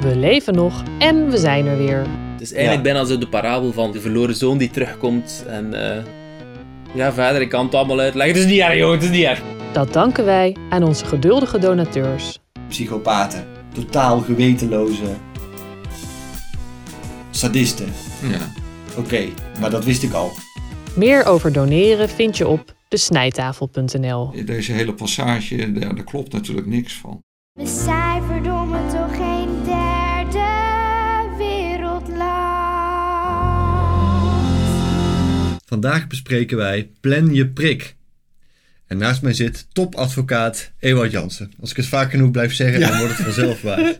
We leven nog en we zijn er weer. Het is eigenlijk bijna zo de parabel van de verloren zoon die terugkomt. En eh, ja, verder, ik kan het allemaal uitleggen. Het is niet erg, jongen, het is niet erg. Dat danken wij aan onze geduldige donateurs. Psychopaten. Totaal gewetenloze sadisten. Ja. Oké, maar dat wist ik al. Meer over doneren vind je op desnijtafel.nl. Deze hele passage, daar, daar klopt natuurlijk niks van. We Vandaag bespreken wij Plan je prik. En naast mij zit topadvocaat Ewout Jansen. Als ik het vaak genoeg blijf zeggen, dan wordt het vanzelf waar.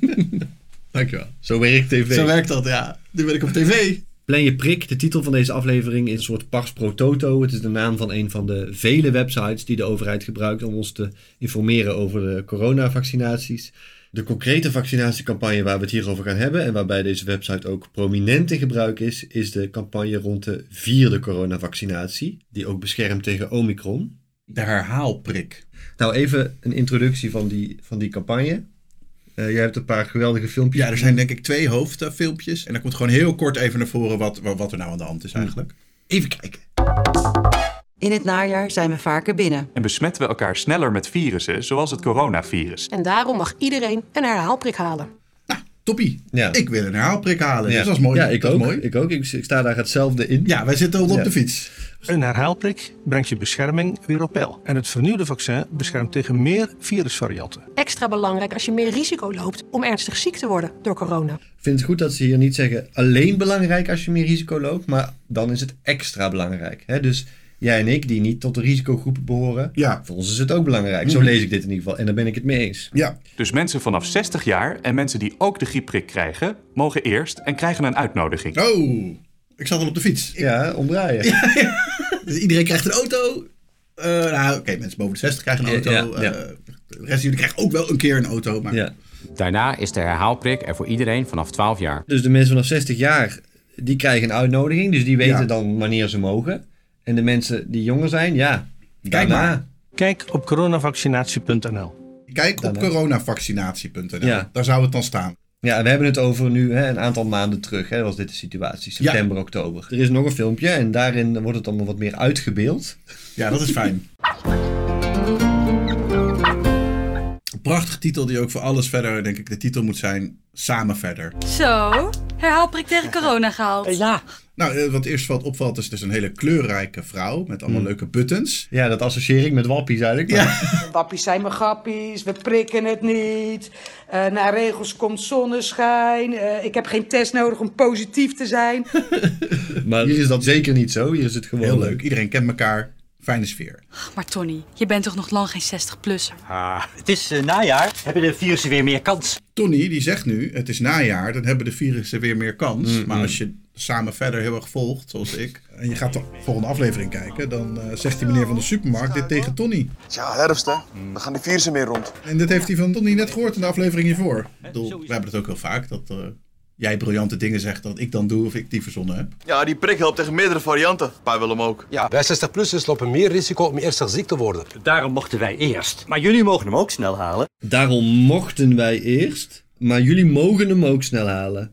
Dankjewel. Zo werkt tv. Zo werkt dat, ja. Nu ben ik op tv. Plan je prik, de titel van deze aflevering is een soort pars pro toto. Het is de naam van een van de vele websites die de overheid gebruikt om ons te informeren over de coronavaccinaties. De concrete vaccinatiecampagne waar we het hier over gaan hebben en waarbij deze website ook prominent in gebruik is, is de campagne rond de vierde coronavaccinatie, die ook beschermt tegen Omicron. De herhaalprik. Nou, even een introductie van die, van die campagne. Eh, jij hebt een paar geweldige filmpjes. Ja, er zijn denk ik twee hoofdfilmpjes. En dan komt gewoon heel kort even naar voren wat, wat, wat er nou aan de hand is eigenlijk. Even kijken. In het najaar zijn we vaker binnen. En besmetten we elkaar sneller met virussen, zoals het coronavirus. En daarom mag iedereen een herhaalprik halen. Toppie. Ja. Ik wil een herhaalprik halen. Ja. Dus dat is mooi. Ja, ik dat ook. Is mooi. Ik ook. Ik, ik sta daar hetzelfde in. Ja, wij zitten al op Ja. de fiets. Een herhaalprik brengt je bescherming weer op peil. En het vernieuwde vaccin beschermt tegen meer virusvarianten. Extra belangrijk als je meer risico loopt om ernstig ziek te worden door corona. Ik vind het goed dat ze hier niet zeggen alleen belangrijk als je meer risico loopt, maar dan is het extra belangrijk. Hè? Dus jij en ik, die niet tot de risicogroepen behoren, Ja. voor ons is het ook belangrijk. Zo Mhm. lees ik dit in ieder geval en daar ben ik het mee eens. Ja. Dus mensen vanaf 60 jaar en mensen die ook de griepprik krijgen, mogen eerst en krijgen een uitnodiging. Oh, ik zat al op de fiets. Ja, omdraaien. Dus iedereen krijgt een auto. Eh, nou, oké, mensen boven de 60 krijgen een auto. Ja, ja. Eh, de rest van jullie krijgen ook wel een keer een auto. Maar Ja. Daarna is de herhaalprik er voor iedereen vanaf 12 jaar. Dus de mensen vanaf 60 jaar, die krijgen een uitnodiging, dus die weten Ja. dan wanneer ze mogen. En de mensen die jonger zijn, ja, Kijk daarna. maar. Kijk op coronavaccinatie.nl. kijk op coronavaccinatie.nl. Ja. Daar zou het dan staan. Ja, we hebben het over nu hè, een aantal maanden terug, hè, was dit de situatie, september, oktober. Er is nog een filmpje en daarin wordt het allemaal wat meer uitgebeeld. Ja, dat is fijn. Een prachtige titel die ook voor alles verder, denk ik, de titel moet zijn Samen verder. Zo, herhaalprik tegen corona gehaald. Ja, Nou, eh, wat eerst wat opvalt is dus een hele kleurrijke vrouw met allemaal leuke buttons. Ja, dat associeer ik met wappies eigenlijk. maar- Wappies zijn maar grappies, we prikken het niet. Eh naar regels komt zonneschijn. Eh, ik heb geen test nodig om positief te zijn. Maar hier is dat zeker niet zo. Hier is het gewoon Heel leuk. Iedereen kent elkaar. Fijne sfeer. Maar Tony, je bent toch nog lang geen 60-plusser? Ah, het is eh, najaar. Hebben de virussen weer meer kans? Tony die zegt nu, het is najaar, dan hebben de virussen weer meer kans. Mm, maar mm. als je samen verder heel erg volgt, zoals ik, en je gaat de volgende aflevering kijken, dan eh, zegt die meneer van de supermarkt dit tegen Tony. Ja, herfst hè. Dan gaan die virussen meer rond. En dit heeft hij van Tony net gehoord in de aflevering hiervoor. Ik bedoel, we hebben het ook heel vaak, dat eh, jij briljante dingen zegt dat ik dan doe of ik die verzonnen heb. Ja, die prik helpt tegen meerdere varianten. Pa wil hem ook. Ja, wij 60-plussers lopen meer risico om ernstig ziek te worden. Daarom mochten wij eerst. Maar jullie mogen hem ook snel halen. Daarom mochten wij eerst, maar jullie mogen hem ook snel halen.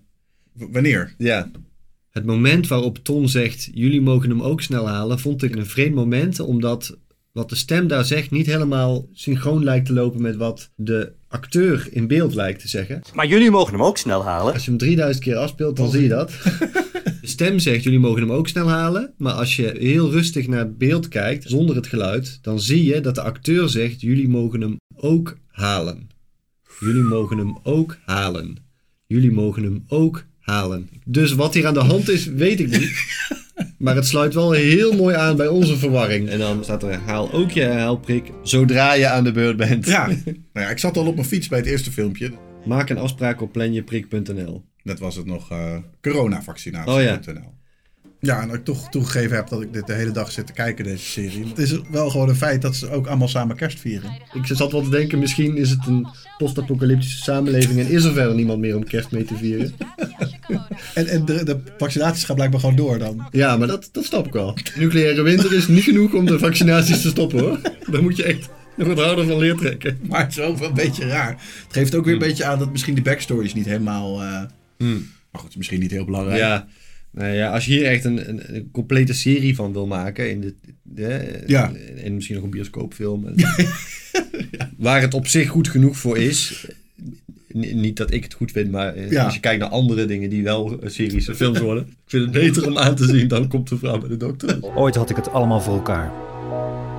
W- wanneer? Ja. Het moment waarop Ton zegt, jullie mogen hem ook snel halen, vond ik een vreemd moment, omdat wat de stem daar zegt niet helemaal synchroon lijkt te lopen met wat de acteur in beeld lijkt te zeggen. Maar jullie mogen hem ook snel halen. Als je hem 3000 keer afspeelt, dan zie je dat. De stem zegt, jullie mogen hem ook snel halen. Maar als je heel rustig naar het beeld kijkt, zonder het geluid, dan zie je dat de acteur zegt, jullie mogen hem ook halen. Jullie mogen hem ook halen. Jullie mogen hem ook halen. Dus wat hier aan de hand is, weet ik niet. Maar het sluit wel heel mooi aan bij onze verwarring. En dan staat er, haal ook je herhaalprik zodra je aan de beurt bent. Ja, nou ja, ik zat al op mijn fiets bij het eerste filmpje. Maak een afspraak op planjeprik.nl. Net was het nog eh coronavaccinatie.nl. Ja, en dat ik toch toegegeven heb dat ik dit de hele dag zit te kijken, deze serie. Het is wel gewoon een feit dat ze ook allemaal samen kerst vieren. Ik zat wel te denken, misschien is het een post-apocalyptische samenleving en is er verder niemand meer om kerst mee te vieren. En, en de, de vaccinaties gaan blijkbaar gewoon door dan. Ja, maar dat, dat snap ik wel. Nucleaire winter is niet genoeg om de vaccinaties te stoppen hoor. Dan moet je echt Nog wat ouder van leertrekken. Maar het is ook wel een beetje raar. Het geeft ook weer een beetje aan dat misschien de backstory is niet helemaal... eh, Hmm. Maar goed, misschien niet heel belangrijk. Ja. Nou ja, als je hier echt een, een, een complete serie van wil maken, in de, de, Ja. en misschien nog een bioscoopfilm, waar het op zich goed genoeg voor is. N- niet dat ik het goed vind, maar eh, Ja. als je kijkt naar andere dingen die wel eh, series en films worden, ik vind het beter om aan te zien dan komt de vrouw bij de dokter. Ooit had ik het allemaal voor elkaar.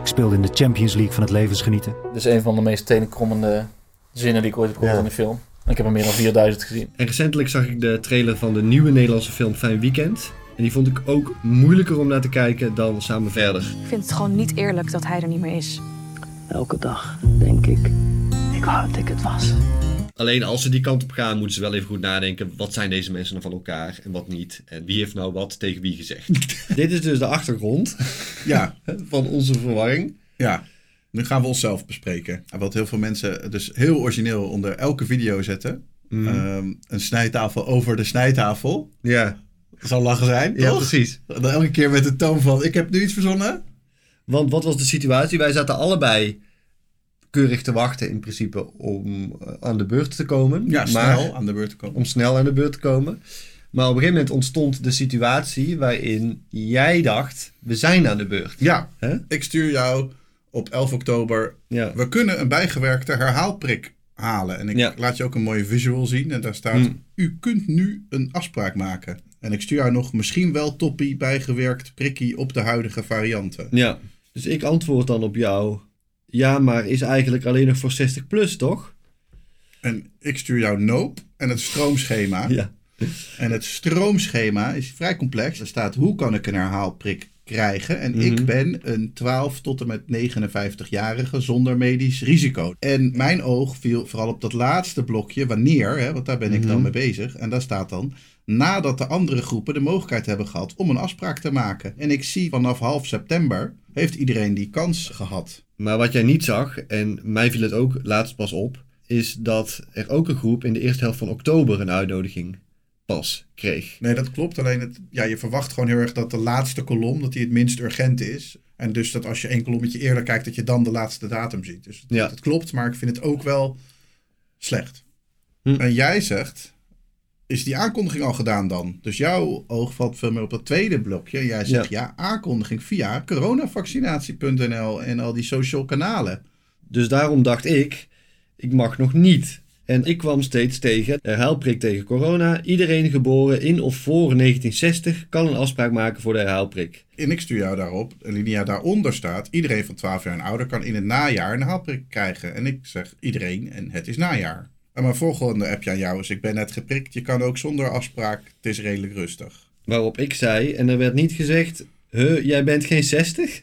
Ik speelde in de Champions League van het levensgenieten. Dat is een van de meest tenenkrommende zinnen die ik ooit heb gehoord Ja. in een film. Ik heb er meer dan 4000 gezien. En recentelijk zag ik de trailer van de nieuwe Nederlandse film Fijn Weekend. En die vond ik ook moeilijker om naar te kijken dan Samen Verder. Ik vind het gewoon niet eerlijk dat hij er niet meer is. Elke dag denk ik, ik wou dat ik het was. Alleen als ze die kant op gaan, moeten ze wel even goed nadenken. Wat zijn deze mensen nou van elkaar en wat niet? En wie heeft nou wat tegen wie gezegd? Dit is dus de achtergrond Ja. van onze verwarring. Ja, nu gaan we onszelf bespreken. En Wat heel veel mensen dus heel origineel onder elke video zetten. Mhm. Ehm, een snijtafel over de snijtafel. Ja. Dat zal lachen zijn, Ja, precies. Dan elke keer met de toon van, ik heb nu iets verzonnen. Want wat was de situatie? Wij zaten allebei keurig te wachten in principe om eh, aan de beurt te komen. Ja, Maar- snel aan de beurt te komen. Om snel aan de beurt te komen. Maar op een gegeven moment ontstond de situatie waarin jij dacht, we zijn aan de beurt. Ja, ik stuur jou op 11 oktober. Ja. We kunnen een bijgewerkte herhaalprik halen. En ik Ja. laat je ook een mooie visual zien. En daar staat, Hmm. u kunt nu een afspraak maken. En ik stuur jou nog misschien wel toppie bijgewerkt prikkie op de huidige varianten. Ja. Dus ik antwoord dan op jou, ja, maar is eigenlijk alleen nog voor 60 plus, toch? En ik stuur jou Nope en het stroomschema. Ja. En het stroomschema is vrij complex. Er staat hoe kan ik een herhaalprik krijgen. En Mhm. ik ben een 12 tot en met 59-jarige zonder medisch risico. En mijn oog viel vooral op dat laatste blokje, wanneer, hè, want daar ben ik dan Mhm. mee bezig. En daar staat dan, nadat de andere groepen de mogelijkheid hebben gehad om een afspraak te maken. En ik zie vanaf half september heeft iedereen die kans gehad. Maar wat jij niet zag, en mij viel het ook laatst pas op, is dat er ook een groep in de eerste helft van oktober een uitnodiging pas kreeg. Nee, dat klopt. Alleen het, ja, je verwacht gewoon heel erg dat de laatste kolom dat die het minst urgent is. En dus dat als je één kolommetje eerder kijkt, dat je dan de laatste datum ziet. Dus het, Ja. het klopt, maar ik vind het ook wel slecht. Hm. En jij zegt, is die aankondiging al gedaan dan? Dus jouw oog valt veel meer op dat tweede blokje. En jij zegt, ja, aankondiging via coronavaccinatie.nl en al die social kanalen. Dus daarom dacht ik, ik mag nog niet. En ik kwam steeds tegen, herhaalprik tegen corona. Iedereen geboren in of voor 1960 kan een afspraak maken voor de herhaalprik. En ik stuur jou daarop, een linia daaronder staat, iedereen van 12 jaar en ouder kan in het najaar een haalprik krijgen. En ik zeg iedereen en het is najaar. En mijn volgende appje aan jou is, ik ben net geprikt, je kan ook zonder afspraak, het is redelijk rustig. Waarop ik zei, en er werd niet gezegd, huh, jij bent geen 60?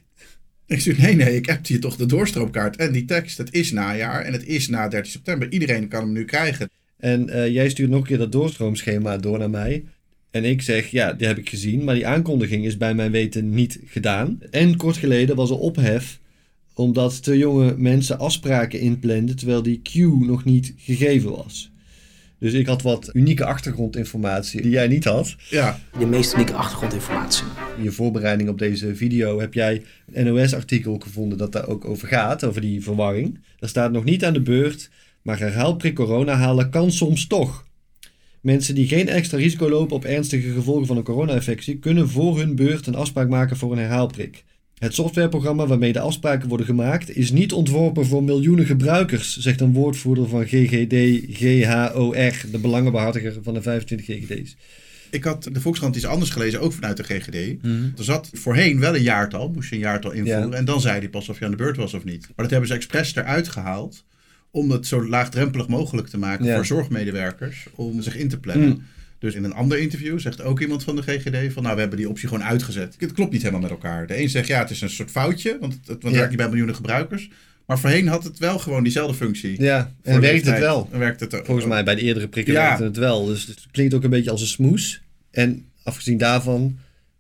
Ik zeg, nee, nee, ik heb hier toch de doorstroomkaart en die tekst. Het is najaar en het is na 13 september. Iedereen kan hem nu krijgen. En eh, jij stuurt nog een keer dat doorstroomschema door naar mij. En ik zeg, ja, die heb ik gezien, maar die aankondiging is bij mijn weten niet gedaan. En kort geleden was er ophef, omdat te jonge mensen afspraken inplanden, terwijl die queue nog niet gegeven was. Dus ik had wat unieke achtergrondinformatie die jij niet had. Ja. De meest unieke achtergrondinformatie. In je voorbereiding op deze video heb jij een NOS-artikel gevonden dat daar ook over gaat, over die verwarring. Daar staat nog niet aan de beurt, maar herhaalprik corona halen kan soms toch. Mensen die geen extra risico lopen op ernstige gevolgen van een corona-infectie kunnen voor hun beurt een afspraak maken voor een herhaalprik. Het softwareprogramma waarmee de afspraken worden gemaakt is niet ontworpen voor miljoenen gebruikers, zegt een woordvoerder van GGD GHOR, de belangenbehartiger van de 25 GGD's. Ik had de Volkskrant iets anders gelezen, ook vanuit de GGD. Mhm. Er zat voorheen wel een jaartal, moest je een jaartal invoeren. Ja. En dan zei hij pas of je aan de beurt was of niet. Maar dat hebben ze expres eruit gehaald om het zo laagdrempelig mogelijk te maken Ja. voor zorgmedewerkers om zich in te plannen. Mm. Dus in een ander interview zegt ook iemand van de GGD van nou, we hebben die optie gewoon uitgezet. Het klopt niet helemaal met elkaar. De een zegt ja, het is een soort foutje, want het, Ja. werkt niet bij miljoenen gebruikers. Maar voorheen had het wel gewoon diezelfde functie. Ja, en werkt het wel. En werkt het ook. Volgens mij bij de eerdere prikken Ja. werkte het wel. Dus het klinkt ook een beetje als een smoes. En afgezien daarvan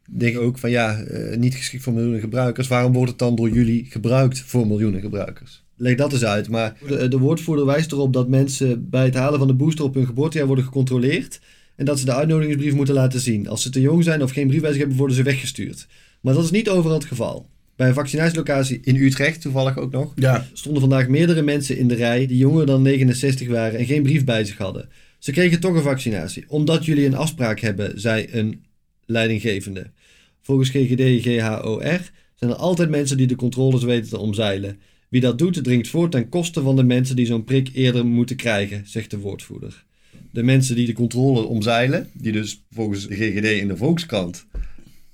denk ik ook van ja, eh, niet geschikt voor miljoenen gebruikers. Waarom wordt het dan door jullie gebruikt voor miljoenen gebruikers? Leg dat eens uit. Maar de, de woordvoerder wijst erop dat mensen bij het halen van de booster op hun geboortejaar worden gecontroleerd. En dat ze de uitnodigingsbrief moeten laten zien. Als ze te jong zijn of geen briefwijzing hebben, worden ze weggestuurd. Maar dat is niet overal het geval. Bij een vaccinatielocatie in Utrecht, toevallig ook nog, Ja. stonden vandaag meerdere mensen in de rij die jonger dan 69 waren en geen brief bij zich hadden. Ze kregen toch een vaccinatie, omdat jullie een afspraak hebben, zei een leidinggevende. Volgens GGD GHOR zijn er altijd mensen die de controles weten te omzeilen. Wie dat doet, dringt voort ten koste van de mensen die zo'n prik eerder moeten krijgen, zegt de woordvoerder. De mensen die de controle omzeilen, die dus volgens de GGD in de Volkskrant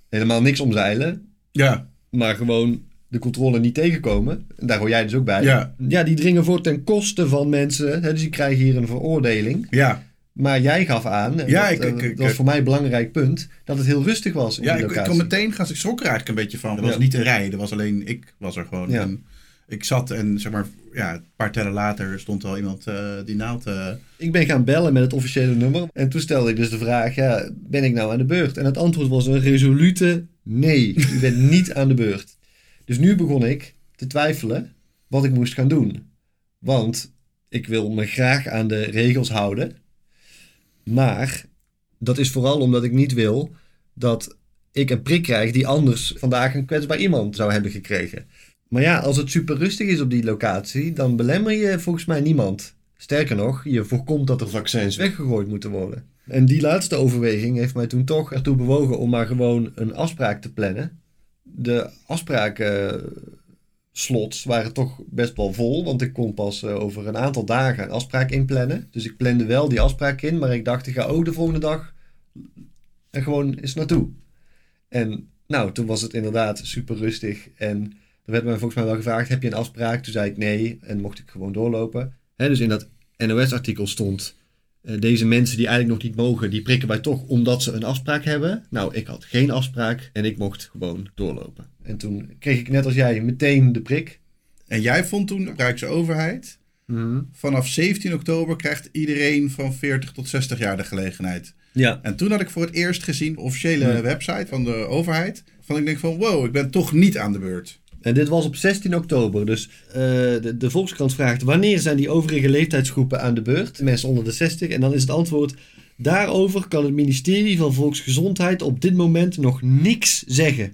helemaal niks omzeilen, Ja. maar gewoon de controle niet tegenkomen. En daar hoor jij dus ook bij. Ja. ja die dringen voor ten koste van mensen. Hè, dus die krijgen hier een veroordeling. Ja. Maar jij gaf aan, en Ja, dat, ik- eh, ik- dat was voor mij een belangrijk punt, dat het heel rustig was in Ja, die ik, kon meteen gaan. Ik schrok er eigenlijk een beetje van. Er was Ja. niet een rij. Er was alleen ik was er gewoon. Ja. En ik zat en zeg maar, ja, een paar tellen later stond al iemand eh, die naald. eh, Ik ben gaan bellen met het officiële nummer. En toen stelde ik dus de vraag, ja, ben ik nou aan de beurt? En het antwoord was een resolute nee. U bent niet aan de beurt. Dus nu begon ik te twijfelen wat ik moest gaan doen. Want ik wil me graag aan de regels houden. Maar dat is vooral omdat ik niet wil dat ik een prik krijg die anders vandaag een kwetsbaar iemand zou hebben gekregen. Maar ja, als het super rustig is op die locatie, dan belemmer je volgens mij niemand. Sterker nog, je voorkomt dat er vaccins weggegooid moeten worden. En die laatste overweging heeft mij toen toch ertoe bewogen om maar gewoon een afspraak te plannen. De afspraken slots waren toch best wel vol, want ik kon pas eh, over een aantal dagen een afspraak inplannen. Dus ik plande wel die afspraak in, maar ik dacht ik ga ook de volgende dag er gewoon eens naartoe. En nou, toen was het inderdaad super rustig en er werd mij volgens mij wel gevraagd, heb je een afspraak? Toen zei ik nee en mocht ik gewoon doorlopen. Hè, dus in dat NOS-artikel stond, eh, deze mensen die eigenlijk nog niet mogen, die prikken wij toch omdat ze een afspraak hebben. Nou, ik had geen afspraak en ik mocht gewoon doorlopen. En toen kreeg ik net als jij meteen de prik. En jij vond toen de Rijksoverheid. Mhm. Vanaf 17 oktober krijgt iedereen van 40 tot 60 jaar de gelegenheid. Ja. En toen had ik voor het eerst gezien, de officiële Ja. website van de overheid. Van ik denk van wow, ik ben toch niet aan de beurt. En dit was op 16 oktober. Dus eh, de, de Volkskrant vraagt: wanneer zijn die overige leeftijdsgroepen aan de beurt? Mensen onder de 60. En dan is het antwoord: daarover kan het ministerie van Volksgezondheid op dit moment nog niks zeggen.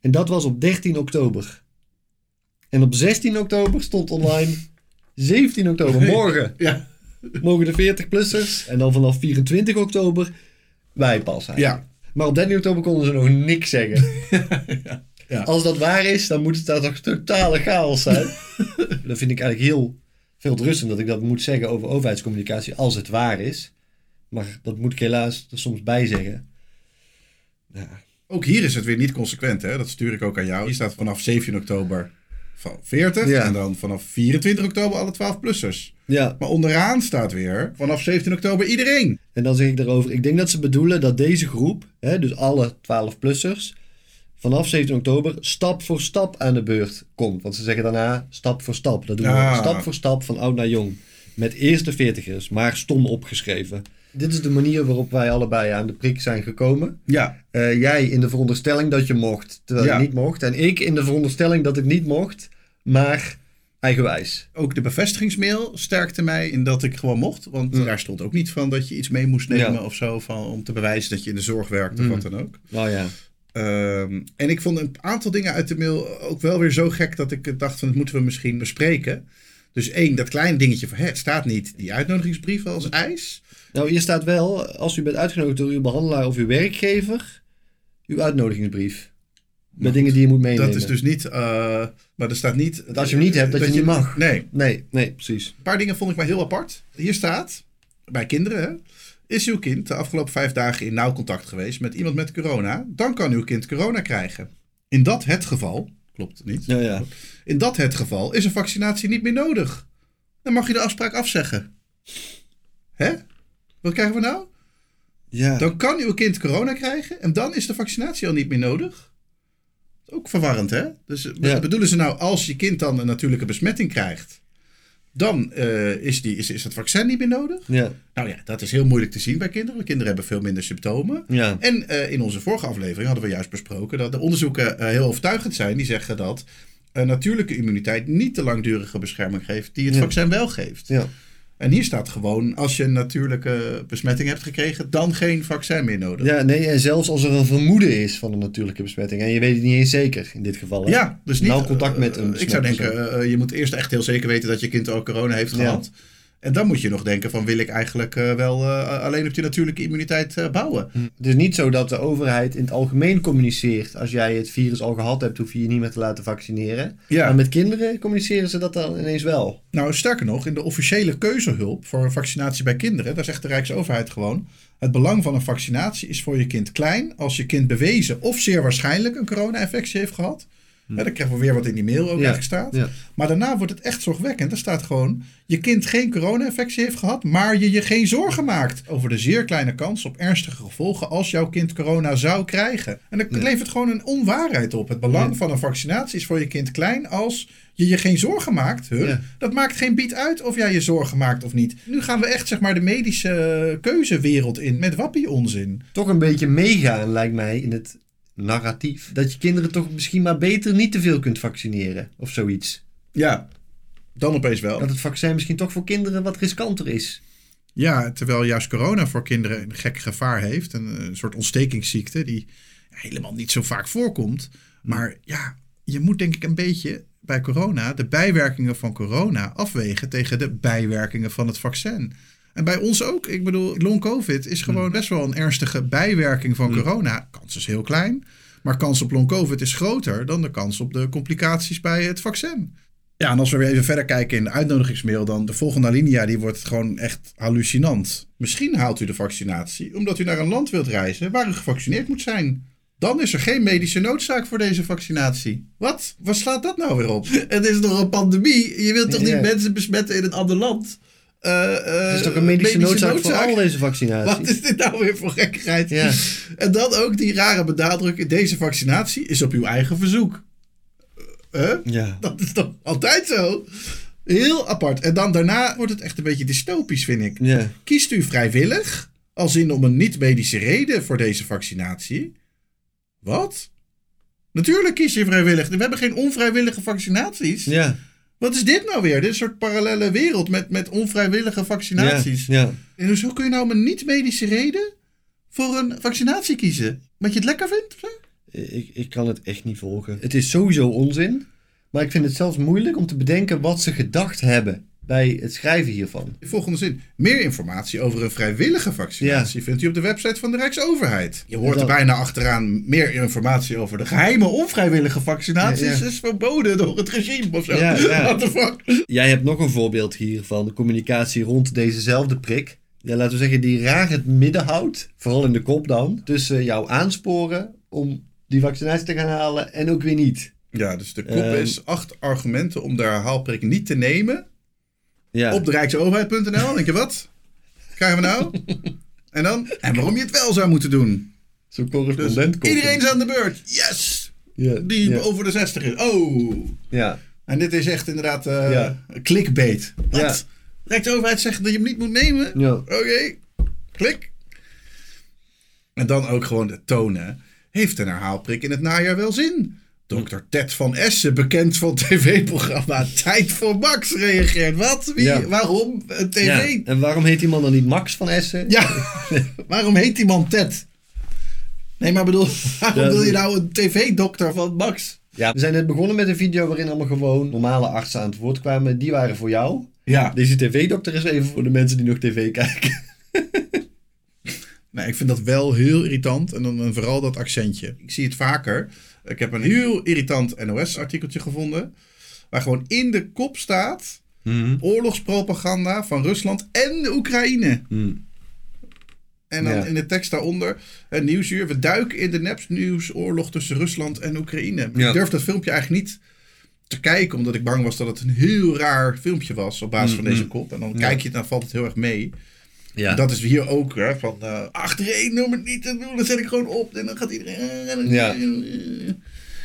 En dat was op 13 oktober. En op 16 oktober stond online 17 oktober, morgen. Ja. Mogen de 40-plussers. En dan vanaf 24 oktober wij pas eigenlijk. Maar op 13 oktober konden ze nog niks zeggen. Ja. Als dat waar is, dan moet het daar toch totale chaos zijn. dat vind ik eigenlijk heel veel rustend dat ik dat moet zeggen over overheidscommunicatie als het waar is. Maar dat moet ik helaas er soms bij zeggen. Ook hier is het weer niet consequent, hè? Dat stuur ik ook aan jou. Hier staat vanaf 17 oktober van 40 Ja. en dan vanaf 24 oktober alle 12-plussers. Ja. Maar onderaan staat weer vanaf 17 oktober iedereen. En dan zeg ik daarover, ik denk dat ze bedoelen dat deze groep, hè, dus alle 12-plussers, vanaf 17 oktober stap voor stap aan de beurt komt. Want ze zeggen daarna stap voor stap. Dat doen Ah. we stap voor stap van oud naar jong. Met eerst de 40ers, maar stom opgeschreven. Dit is de manier waarop wij allebei aan de prik zijn gekomen. Ja. Eh, jij in de veronderstelling dat je mocht, terwijl Ja. je niet mocht. En ik in de veronderstelling dat ik niet mocht, maar eigenwijs. Ook de bevestigingsmail sterkte mij in dat ik gewoon mocht. Want Mm. daar stond ook niet van dat je iets mee moest nemen Ja. of zo. Van, om te bewijzen dat je in de zorg werkt of Mm. wat dan ook. Oh ja. Ehm, en ik vond een aantal dingen uit de mail ook wel weer zo gek dat ik dacht van dat moeten we misschien bespreken. Dus één, dat kleine dingetje van hè, het staat niet die uitnodigingsbrief als eis. Nou, hier staat wel, als u bent uitgenodigd door uw behandelaar of uw werkgever, uw uitnodigingsbrief. Met dingen die je moet meenemen. Dat is dus niet, eh, maar er staat niet... Dat als je hem niet hebt, dat, je niet mag. Nee. Nee, nee, precies. Een paar dingen vond ik maar heel apart. Hier staat, bij kinderen, hè, is uw kind de afgelopen vijf dagen in nauw contact geweest met iemand met corona, dan kan uw kind corona krijgen. In dat het geval, klopt het niet? Ja, ja. In dat het geval is een vaccinatie niet meer nodig. Dan mag je de afspraak afzeggen. Hè? Wat krijgen we nou? Ja. Dan kan uw kind corona krijgen en dan is de vaccinatie al niet meer nodig. Ook verwarrend, hè? Dus Ja. bedoelen ze nou, als je kind dan een natuurlijke besmetting krijgt, dan eh, is, die, is, is het vaccin niet meer nodig? Ja. Nou ja, dat is heel moeilijk te zien bij kinderen. want Kinderen hebben veel minder symptomen. Ja. En eh, in onze vorige aflevering hadden we juist besproken dat de onderzoeken eh, heel overtuigend zijn. Die zeggen dat natuurlijke immuniteit niet de langdurige bescherming geeft die het Ja. vaccin wel geeft. Ja. En hier staat gewoon, als je een natuurlijke besmetting hebt gekregen, dan geen vaccin meer nodig. Ja, nee, en zelfs als er een vermoeden is van een natuurlijke besmetting. En je weet het niet eens zeker in dit geval. Hè? Ja, dus niet. Nauw contact met eh, een Ik zou denken, eh, je moet eerst echt heel zeker weten dat je kind al corona heeft Ja. gehad. En dan moet je nog denken van, wil ik eigenlijk eh, wel eh, alleen op die natuurlijke immuniteit eh, bouwen? Het is niet zo dat de overheid in het algemeen communiceert. Als jij het virus al gehad hebt, hoef je je niet meer te laten vaccineren. Ja. Maar met kinderen communiceren ze dat dan ineens wel. Nou, sterker nog, in de officiële keuzehulp voor vaccinatie bij kinderen, daar zegt de Rijksoverheid gewoon: het belang van een vaccinatie is voor je kind klein als je kind bewezen of zeer waarschijnlijk een corona-infectie heeft gehad. Ja, dan krijgen we weer wat in die mail ook eigenlijk staat. Maar daarna wordt het echt zorgwekkend. Er staat gewoon: je kind geen corona-infectie heeft gehad, maar je je geen zorgen maakt over de zeer kleine kans op ernstige gevolgen als jouw kind corona zou krijgen. En dat levert gewoon een onwaarheid op. Het belang van een vaccinatie is voor je kind klein als je je geen zorgen maakt. Huh? Ja. Dat maakt geen bied uit of jij je zorgen maakt of niet. Nu gaan we echt zeg maar de medische keuzewereld in met wappie onzin. Toch een beetje meegaan, lijkt mij, in het narratief. Dat je kinderen toch misschien maar beter niet te veel kunt vaccineren. Of zoiets. Ja, dan opeens wel. Dat het vaccin misschien toch voor kinderen wat riskanter is. Ja, terwijl juist corona voor kinderen een gek gevaar heeft. Een, een soort ontstekingsziekte die helemaal niet zo vaak voorkomt. Maar ja, je moet denk ik een beetje bij corona de bijwerkingen van corona afwegen tegen de bijwerkingen van het vaccin. En bij ons ook. Ik bedoel, long COVID is gewoon best wel een ernstige bijwerking van corona. Kans is heel klein. Maar kans op long COVID is groter dan de kans op de complicaties bij het vaccin. Ja, en als we weer even verder kijken in de uitnodigingsmail, dan de volgende alinea, die wordt gewoon echt hallucinant. Misschien haalt u de vaccinatie omdat u naar een land wilt reizen waar u gevaccineerd moet zijn. Dan is er geen medische noodzaak voor deze vaccinatie. Wat? Waar slaat dat nou weer op? Het is nog een pandemie. Je wilt toch niet Ja. mensen besmetten in een ander land? Eh, eh, Het is toch een medische, noodzaak, voor al deze vaccinaties? Wat is dit nou weer voor gekkigheid? Ja. En dan ook die rare benadrukking. Deze vaccinatie is op uw eigen verzoek. Huh? Ja. Dat is toch altijd zo? Heel apart. En dan daarna wordt het echt een beetje dystopisch, vind ik. Ja. Kiest u vrijwillig, als in om een niet-medische reden voor deze vaccinatie? Wat? Natuurlijk kies je vrijwillig. We hebben geen onvrijwillige vaccinaties. Ja. Wat is dit nou weer? Dit is een soort parallele wereld met, met onvrijwillige vaccinaties. Ja, ja. En hoezo kun je nou om een niet-medische reden voor een vaccinatie kiezen? Omdat je het lekker vindt? of? Ik, ik kan het echt niet volgen. Het is sowieso onzin. Maar ik vind het zelfs moeilijk om te bedenken wat ze gedacht hebben bij het schrijven hiervan. De volgende zin. Meer informatie over een vrijwillige vaccinatie vindt u op de website van de Rijksoverheid. Je hoort er bijna achteraan meer informatie over de geheime onvrijwillige vaccinaties. Ja, ja. is verboden door het regime of zo. What the fuck? Jij hebt nog een voorbeeld hier van de communicatie rond dezezelfde prik. Ja, laten we zeggen, die raar het midden houdt, vooral in de kop dan, tussen jou aansporen om die vaccinatie te gaan halen en ook weer niet. Ja, dus de kop Ehm. is acht argumenten om de herhaalprik niet te nemen. Ja. Op de Rijksoverheid.nl. Denk je wat? Krijgen we nou? en dan? En waarom je het wel zou moeten doen. Zo'n correspondent komt. Iedereen is aan de beurt. Yes! Ja, Die ja. over de 60 is. Oh! Ja. En dit is echt inderdaad eh Ja. clickbait. Wat? Rijksoverheid zegt dat je hem niet moet nemen? Ja. Oké, klik. En dan ook gewoon de tonen. Heeft een herhaalprik in het najaar wel zin? Dr. Ted van Essen, bekend van tv-programma Tijd voor Max, reageert. Wat? Wie? Ja. Waarom? Een tv? Ja, En waarom heet die man dan niet Max van Essen? Ja, waarom heet die man Ted? Nee, maar bedoel, waarom wil je nou een tv-dokter van Max? Ja, we zijn net begonnen met een video waarin allemaal gewoon normale artsen aan het woord kwamen. Die waren voor jou. Ja. Deze tv-dokter is even voor de mensen die nog tv kijken. Nee, ik vind dat wel heel irritant. En dan en vooral dat accentje. Ik zie het vaker. Ik heb een heel irritant NOS-artikeltje gevonden. Waar gewoon in de kop staat... oorlogspropaganda van Rusland en de Oekraïne. En dan Ja. in de tekst daaronder... Een nieuwsuur. We duiken in de nepsnieuwsoorlog tussen Rusland en Oekraïne. Ja. Ik durf dat filmpje eigenlijk niet te kijken... omdat ik bang was dat het een heel raar filmpje was... op basis van Mm, deze mm. kop. En dan Ja. kijk je het, dan valt het heel erg mee... Ja. Dat is hier ook, hè, van eh achtereen om het niet te doen, dan zet ik gewoon op en dan gaat iedereen... Ja.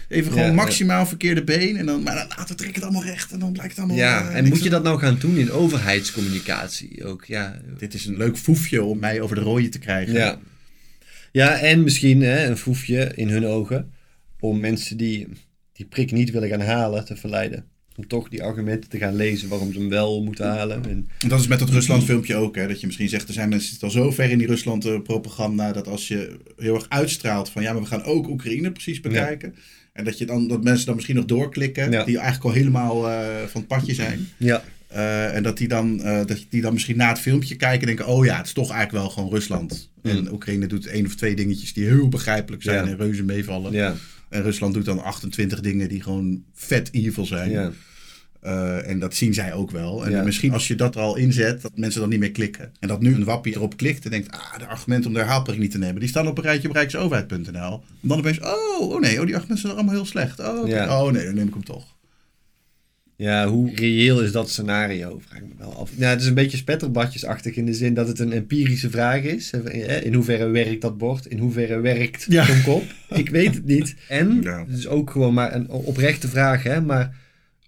Even gewoon Ja, maximaal verkeerde been en dan, maar dan later trek ik het allemaal recht en dan blijkt het allemaal... Ja, eh, en moet je dat nou gaan doen in overheidscommunicatie ook? Ja, Dit is een leuk foefje om mij over de rode te krijgen. ja. ja en misschien hè, een foefje in hun ogen om mensen die die prik niet willen gaan halen te verleiden. Om toch die argumenten te gaan lezen waarom ze hem wel moeten halen. En, En dat is met dat Rusland-filmpje ook, hè? Dat je misschien zegt, er zijn mensen al zo ver in die Rusland-propaganda... dat als je heel erg uitstraalt van... ja, maar we gaan ook Oekraïne precies bekijken... en dat, je dan, dat mensen dan misschien nog doorklikken... Ja. die eigenlijk al helemaal eh, van het padje zijn... ja. Eh, en dat die, dan, eh, dat die dan misschien na het filmpje kijken en denken... oh ja, het is toch eigenlijk wel gewoon Rusland. En Oekraïne doet één of twee dingetjes die heel begrijpelijk zijn... Ja. en reuze meevallen. Ja. En Rusland doet dan 28 dingen die gewoon vet evil zijn. Ja. Eh, en dat zien zij ook wel. En Ja. misschien als je dat er al inzet, dat mensen dan niet meer klikken. En dat nu een wappie erop klikt en denkt, ah, de argumenten om de herhaalprik niet te nemen, die staan op een rijtje op rijksoverheid.nl. En dan opeens, oh, oh nee, oh, die argumenten zijn allemaal heel slecht. Oh. Ja. oh nee, dan neem ik hem toch. Ja, hoe reëel is dat scenario? Vraag ik me wel af. Ja, het is een beetje spetterbadjesachtig in de zin dat het een empirische vraag is. In hoeverre werkt dat bord? In hoeverre werkt Ja. zo'n kop? Ik weet het niet. En, Ja. het is ook gewoon maar een oprechte vraag, hè, maar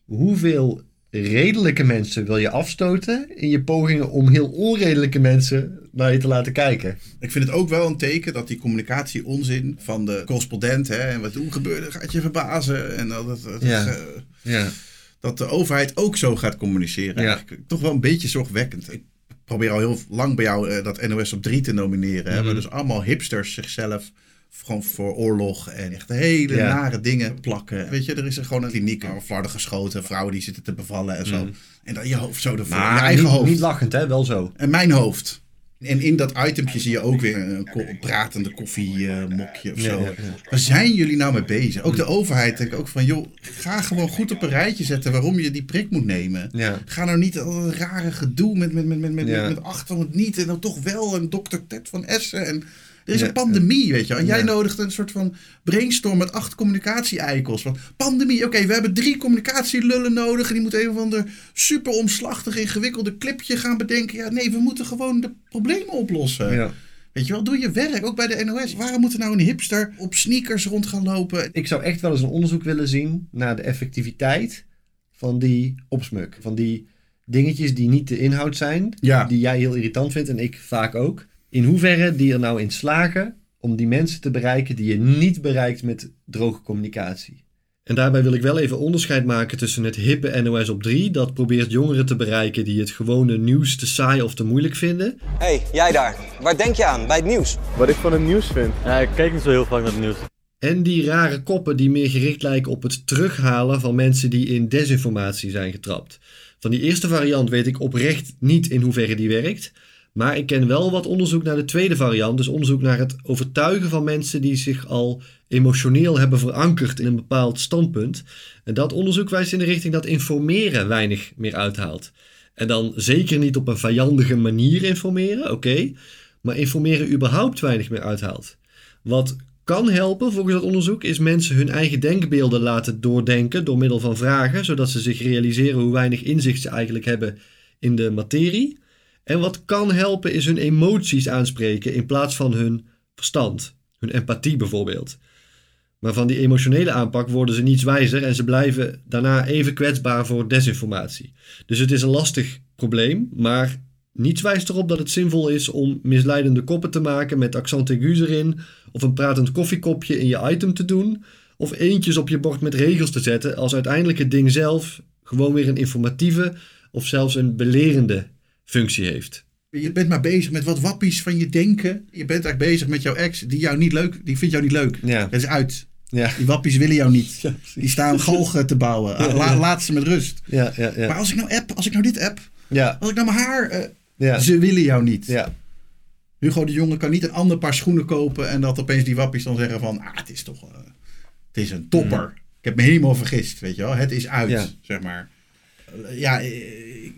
hoeveel redelijke mensen wil je afstoten in je pogingen om heel onredelijke mensen naar je te laten kijken? Ik vind het ook wel een teken dat die communicatie onzin van de correspondent, hè, en wat hoe gebeurde, gaat je verbazen. En dat, het- Ja. eh, Ja. Dat de overheid ook zo gaat communiceren. Ja. Eigenlijk Toch wel een beetje zorgwekkend. Ik probeer al heel lang bij jou eh, dat NOS op 3 te nomineren. Mhm. waar dus allemaal hipsters zichzelf gewoon voor oorlog en echt hele Ja. nare dingen plakken. Weet je, er is er gewoon een kliniek, flarden geschoten, vrouwen die zitten te bevallen en zo. Mhm. En dan je hoofd zo ervoor, Maar je eigen niet, hoofd. niet lachend, hè? Wel zo. En mijn hoofd. En in dat itempje zie je ook weer een ko- pratende koffiemokje of zo. ja, ja. Waar zijn jullie nou mee bezig? Ook de overheid denkt ook van, joh, ga gewoon goed op een rijtje zetten waarom je die prik moet nemen. Ga nou niet al een rare gedoe met, met, met, met, met, Ja. met achter het niet en dan toch wel en dokter Ted van Essen. En er is Ja, een pandemie, weet je. En jij nodigt een soort van brainstorm met acht communicatie-eikels. Van pandemie, oké, we hebben drie communicatielullen nodig. En die moeten een of ander super omslachtig, ingewikkelde clipje gaan bedenken. Ja, nee, we moeten gewoon de problemen oplossen. Ja. Weet je wel, doe je werk, ook bij de NOS. Waarom moet er nou een hipster op sneakers rond gaan lopen? Ik zou echt wel eens een onderzoek willen zien naar de effectiviteit van die opsmuk. Van die dingetjes die niet de inhoud zijn, Ja. die jij heel irritant vindt en ik vaak ook. In hoeverre die er nou in slagen om die mensen te bereiken die je niet bereikt met droge communicatie. En daarbij wil ik wel even onderscheid maken tussen het hippe NOS op 3, dat probeert jongeren te bereiken die het gewone nieuws te saai of te moeilijk vinden. Hé, hey, jij daar. Waar denk je aan bij het nieuws? Wat ik van het nieuws vind? Ja, ik kijk niet zo heel vaak naar het nieuws. En die rare koppen die meer gericht lijken op het terughalen van mensen die in desinformatie zijn getrapt. Van die eerste variant weet ik oprecht niet in hoeverre die werkt. Maar ik ken wel wat onderzoek naar de tweede variant. Dus onderzoek naar het overtuigen van mensen die zich al emotioneel hebben verankerd in een bepaald standpunt. En dat onderzoek wijst in de richting dat informeren weinig meer uithaalt. En dan zeker niet op een vijandige manier informeren, oké. maar informeren überhaupt weinig meer uithaalt. Wat kan helpen volgens dat onderzoek is mensen hun eigen denkbeelden laten doordenken door middel van vragen, zodat ze zich realiseren hoe weinig inzicht ze eigenlijk hebben in de materie. En wat kan helpen is hun emoties aanspreken in plaats van hun verstand, hun empathie bijvoorbeeld. Maar van die emotionele aanpak worden ze niets wijzer en ze blijven daarna even kwetsbaar voor desinformatie. Dus het is een lastig probleem, maar niets wijst erop dat het zinvol is om misleidende koppen te maken met accent aigus erin, of een pratend koffiekopje in je item te doen, of eentjes op je bord met regels te zetten, als uiteindelijk het ding zelf gewoon weer een informatieve of zelfs een belerende functie heeft. Je bent maar bezig met wat wappies van je denken. Je bent eigenlijk bezig met jouw ex, die jou niet leuk, die vindt jou niet leuk. Ja. Dat is uit. Ja. Die wappies willen jou niet. die staan galgen te bouwen. Ja, La- ja. Laat ze met rust. Ja, ja, ja. Maar als ik nou app, als ik nou dit app, Ja. als ik nou mijn haar, eh, Ja. ze willen jou niet. Ja. Hugo de Jonge kan niet een ander paar schoenen kopen en dat opeens die wappies dan zeggen van, ah, het is toch, eh, het is een topper. Ik heb me helemaal vergist, weet je wel. Het is uit, Ja. zeg maar. Ja, eh,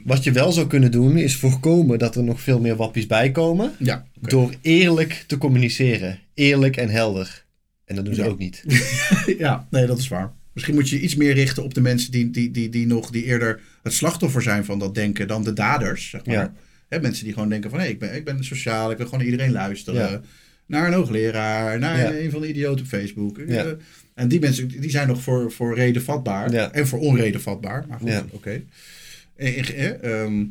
Wat je wel zou kunnen doen is voorkomen dat er nog veel meer wappies bijkomen. Ja. Door eerlijk te communiceren. Eerlijk en helder. En dat doen ze Ja. ook niet. ja, nee, dat is waar. Misschien moet je iets meer richten op de mensen die, die, die, die nog die eerder het slachtoffer zijn van dat denken dan de daders. Zeg maar. Ja. Mensen die gewoon denken van hé, ik, ben, ik ben sociaal, ik wil gewoon iedereen luisteren. Ja. Naar een hoogleraar, naar Ja. een van de idioten op Facebook. Ja. Eh, En die mensen die zijn nog voor, voor reden vatbaar en voor onreden vatbaar. Maar goed, Ja. oké. Eh, ehm,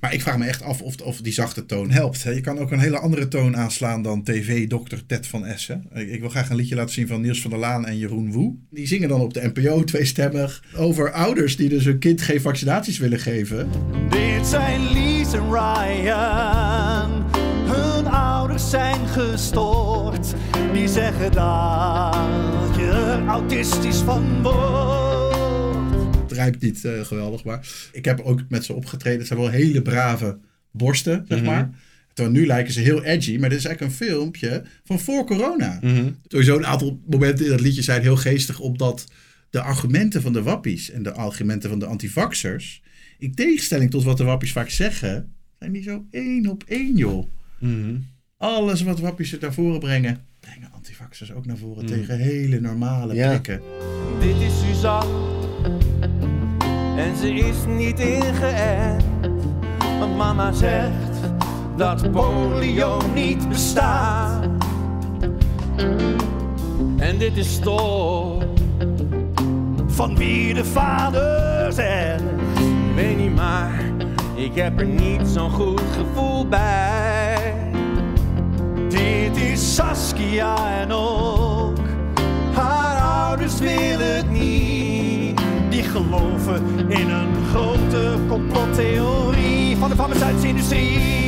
Maar ik vraag me echt af of, of die zachte toon helpt. hè. Je kan ook een hele andere toon aanslaan dan tv-dokter Ted van Essen. Ik, ik wil graag een liedje laten zien van Niels van der Laan en Jeroen Woe. Die zingen dan op de NPO tweestemmig over ouders die dus hun kind geen vaccinaties willen geven. Dit zijn Lies en Ryan. Hun ouders zijn gestoord. Die zeggen dat je autistisch van wordt. Het rijmt niet eh, geweldig, maar ik heb ook met ze opgetreden. Het zijn wel hele brave borsten, zeg Mhm. maar. Terwijl nu lijken ze heel edgy, maar dit is eigenlijk een filmpje van voor corona. Mhm. Sowieso een aantal momenten in dat liedje zijn heel geestig, omdat de argumenten van de wappies en de argumenten van de antivaxers, in tegenstelling tot wat de wappies vaak zeggen, zijn die zo één op één, joh. Mhm. Alles wat wappies er naar voren brengen, brengen antivaxers ook naar voren Mhm. tegen hele normale Ja. prikken. Dit is Suzanne. En ze is niet ingeënt. Want mama zegt dat polio niet bestaat. En dit is toch van wie de vader. Ik weet niet, maar ik heb er niet zo'n goed gevoel bij. Dit is Saskia en ook geloven in een grote complottheorie van de farmaceutische industrie.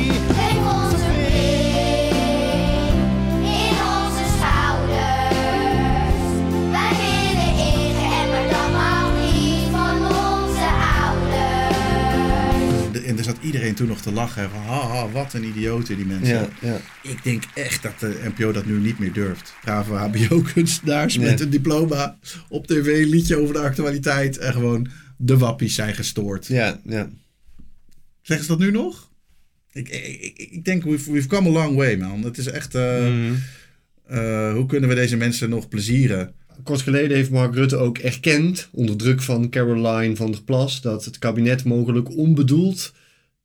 Zat iedereen toen nog te lachen. Van, haha, wat een idioten die mensen. Ja, ja. Ik denk echt dat de NPO dat nu niet meer durft. Brave HBO-kunstenaars Ja. met een diploma op tv, liedje over de actualiteit. En gewoon de wappies zijn gestoord. Ja, ja. Zeggen ze dat nu nog? Ik, ik, ik- ik denk, we've, we've come a long way, man. Het is echt... eh, Mhm. eh, hoe kunnen we deze mensen nog plezieren? Kort geleden heeft Mark Rutte ook erkend, onder druk van Caroline van der Plas, dat het kabinet mogelijk onbedoeld